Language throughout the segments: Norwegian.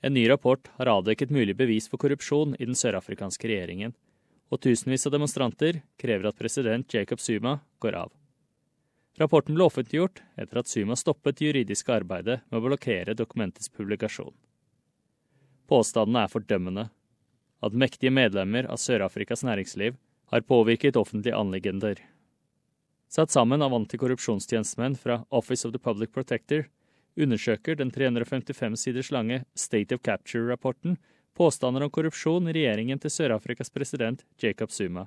En ny rapport har avdekket mulig bevis for korrupsjon i den sørafrikanske regjeringen, og tusenvis av demonstranter krever at president Jacob Zuma går av. Rapporten ble offentliggjort etter at Zuma stoppet det juridiske arbeidet med å blokkere dokumentets publikasjon. Påstandene er fordømmende. At mektige medlemmer av Sør-Afrikas næringsliv har påvirket offentlige anliggender. Satt sammen av antikorrupsjonstjenestemenn fra Office of the Public Protector undersøker den 355 siders lange State of Capture-rapporten påstander om korrupsjon i regjeringen til Sør-Afrikas president Jacob Zuma.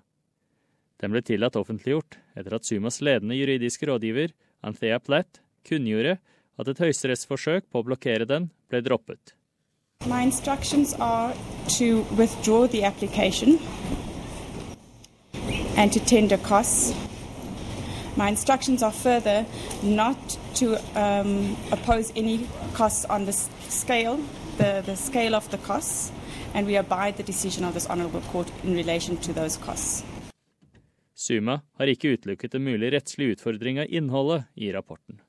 Den ble tillatt offentliggjort etter at Zumas ledende juridiske rådgiver, Anthea Platt, kunngjorde at et høyesterettsforsøk på å blokkere den ble droppet. My instructions are to withdraw the application and to tender costs. My instructions are further not to um, oppose any costs on the scale, the, the scale of the costs, and we abide the decision of this honourable court in relation to those costs. Suma har ikke utelukket en mulig rettslig utfordring av innholdet i rapporten.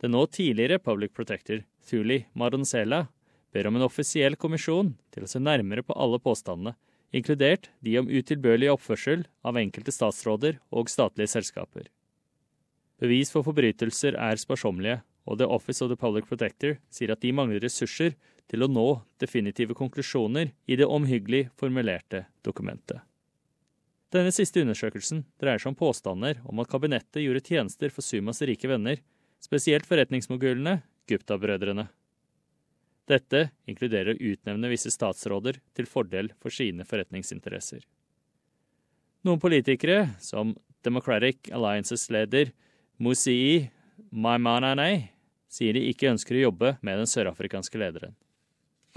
Den nå tidligere Public Protector, Thuli Maronsela, ber om en offisiell kommisjon til å se nærmere på alle påstandene, inkludert de om utilbørlig oppførsel av enkelte statsråder og statlige selskaper. Bevis for forbrytelser er sparsommelige, og The Office of the Public Protector sier at de mangler ressurser til å nå definitive konklusjoner i det omhyggelig formulerte dokumentet. Denne siste undersøkelsen dreier seg om påstander om at kabinettet gjorde tjenester for Sumas rike venner, spesielt forretningsmogulene Gupta-brødrene. Dette inkluderer å utnevne visse statsråder til fordel for sine forretningsinteresser. Noen politikere, som Democratic Alliances leder Musii Maimanane, sier de ikke ønsker å jobbe med den sørafrikanske lederen.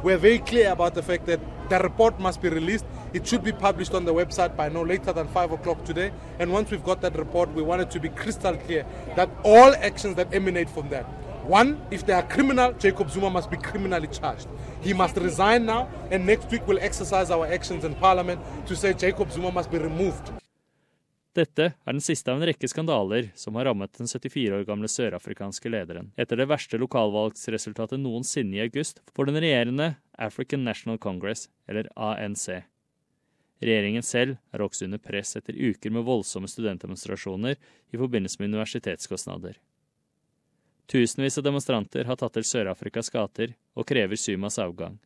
We're very clear about the fact that the report must be released. It should be published on the website by no later than 5 o'clock today. And once we've got that report, we want it to be crystal clear that all actions that emanate from that one, if they are criminal, Jacob Zuma must be criminally charged. He must resign now, and next week we'll exercise our actions in parliament to say Jacob Zuma must be removed. Dette er den siste av en rekke skandaler som har rammet den 74 år gamle sørafrikanske lederen, etter det verste lokalvalgsresultatet noensinne i august for den regjerende African National Congress, eller ANC. Regjeringen selv er også under press etter uker med voldsomme studentdemonstrasjoner i forbindelse med universitetskostnader. Tusenvis av demonstranter har tatt til Sør-Afrikas gater og krever Sumas avgang.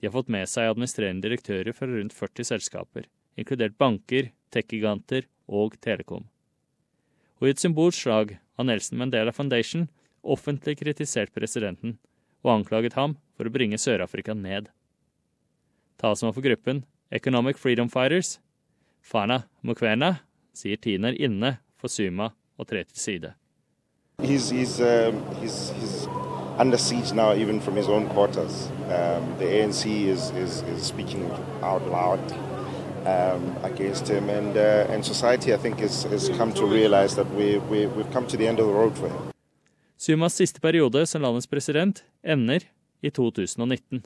De har fått med seg administrerende direktører fra rundt 40 selskaper, inkludert banker, tech-giganter og Telekom. Og i et symbolsk slag har Nelson Mandela Foundation offentlig kritisert presidenten og anklaget ham for å bringe Sør-Afrika ned. Talsmann for gruppen Economic Freedom Fighters, Fana Mukwena, sier tiden er inne for Suma å tre til side. He's, he's, um, he's, he's under siege now, even from his own quarters. Um, the ANC is, is, is speaking out loud um, against him, and uh, and society, I think, has, has come to realize that we, we we've come to the end of the road for him. Sumas siste periode som landets president ender i 2019.